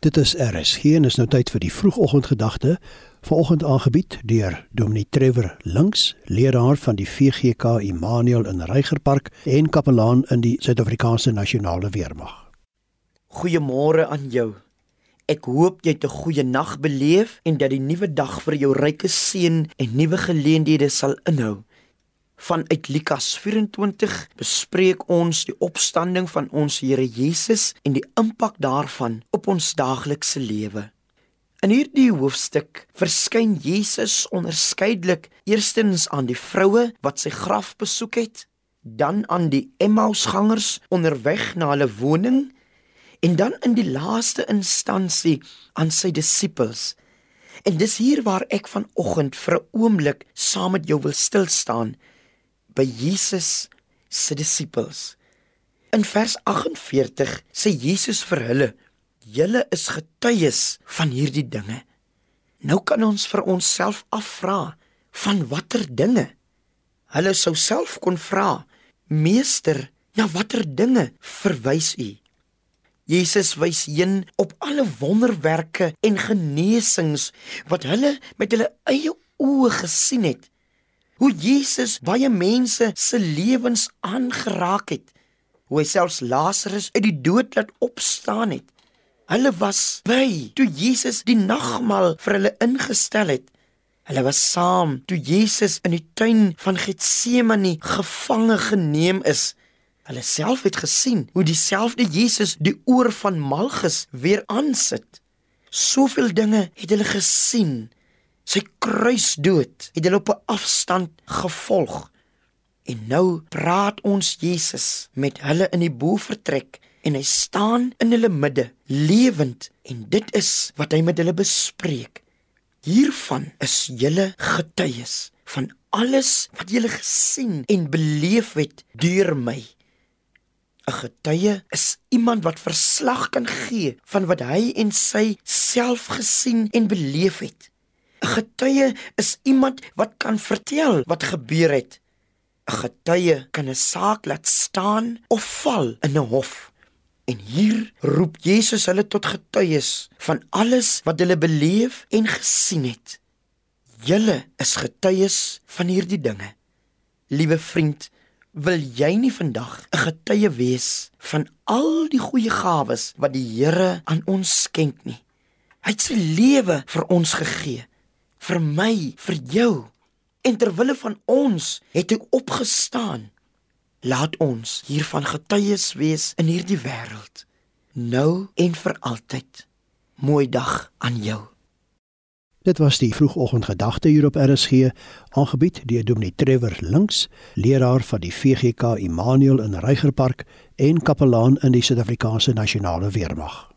Dit is RSG en is nou tyd vir die vroegoggendgedagte. Vanoggend aangebied deur Dominee Trevor Links, leraar van die VGK Immanuel in Reigerpark en kapelaan in die Suid-Afrikaanse Nasionale Weermag. Goeiemôre aan jou. Ek hoop jy het 'n goeie nag beleef en dat die nuwe dag vir jou ryke seën en nuwe geleenthede sal inhou vanuit Lukas 24 bespreek ons die opstanding van ons Here Jesus en die impak daarvan op ons daaglikse lewe. In hierdie hoofstuk verskyn Jesus onderskeidelik eerstens aan die vroue wat sy graf besoek het, dan aan die Emmausgangers onderweg na hulle woning en dan in die laaste instansie aan sy disippels. En dis hier waar ek vanoggend vir 'n oomblik saam met jou wil stil staan by Jesus se disippels. In vers 48 sê Jesus vir hulle: "Julle is getuies van hierdie dinge." Nou kan ons vir onsself afvra, van watter dinge? Hulle sou self kon vra: "Meester, na watter dinge verwys u?" Jesus wys heen op alle wonderwerke en genesings wat hulle met hulle eie oë gesien het hoe Jesus baie mense se lewens aangeraak het, hoe hy selfs Lazarus uit die dood laat opstaan het. Hulle was by toe Jesus die nagmaal vir hulle ingestel het. Hulle was saam toe Jesus in die tuin van Getsemane gevange geneem is. Hulle self het gesien hoe dieselfde Jesus die oor van Malchus weer aansit. Soveel dinge het hulle gesien sy kruisdood het hulle op 'n afstand gevolg. En nou praat ons Jesus met hulle in die boertrek en hy staan in hulle midde lewend en dit is wat hy met hulle bespreek. Hiervan is julle getuies van alles wat julle gesien en beleef het deur my. 'n Getuie is iemand wat verslag kan gee van wat hy en sy self gesien en beleef het. 'n Getuie is iemand wat kan vertel wat gebeur het. 'n Getuie kan 'n saak laat staan of val in 'n hof. En hier roep Jesus hulle tot getuies van alles wat hulle beleef en gesien het. Julle is getuies van hierdie dinge. Liewe vriend, wil jy nie vandag 'n getuie wees van al die goeie gawes wat die Here aan ons skenk nie? Hy het sy lewe vir ons gegee vir my, vir jou. En ter wille van ons het hy opgestaan. Laat ons hiervan getuies wees in hierdie wêreld, nou en vir altyd. Mooi dag aan jou. Dit was die vroegoggendgedagte hier op RSG, aangebied deur Dominee Trevor Links, leraar van die VGK Immanuel in Reigerpark en kapelaan in die Suid-Afrikaanse Nasionale Weermag.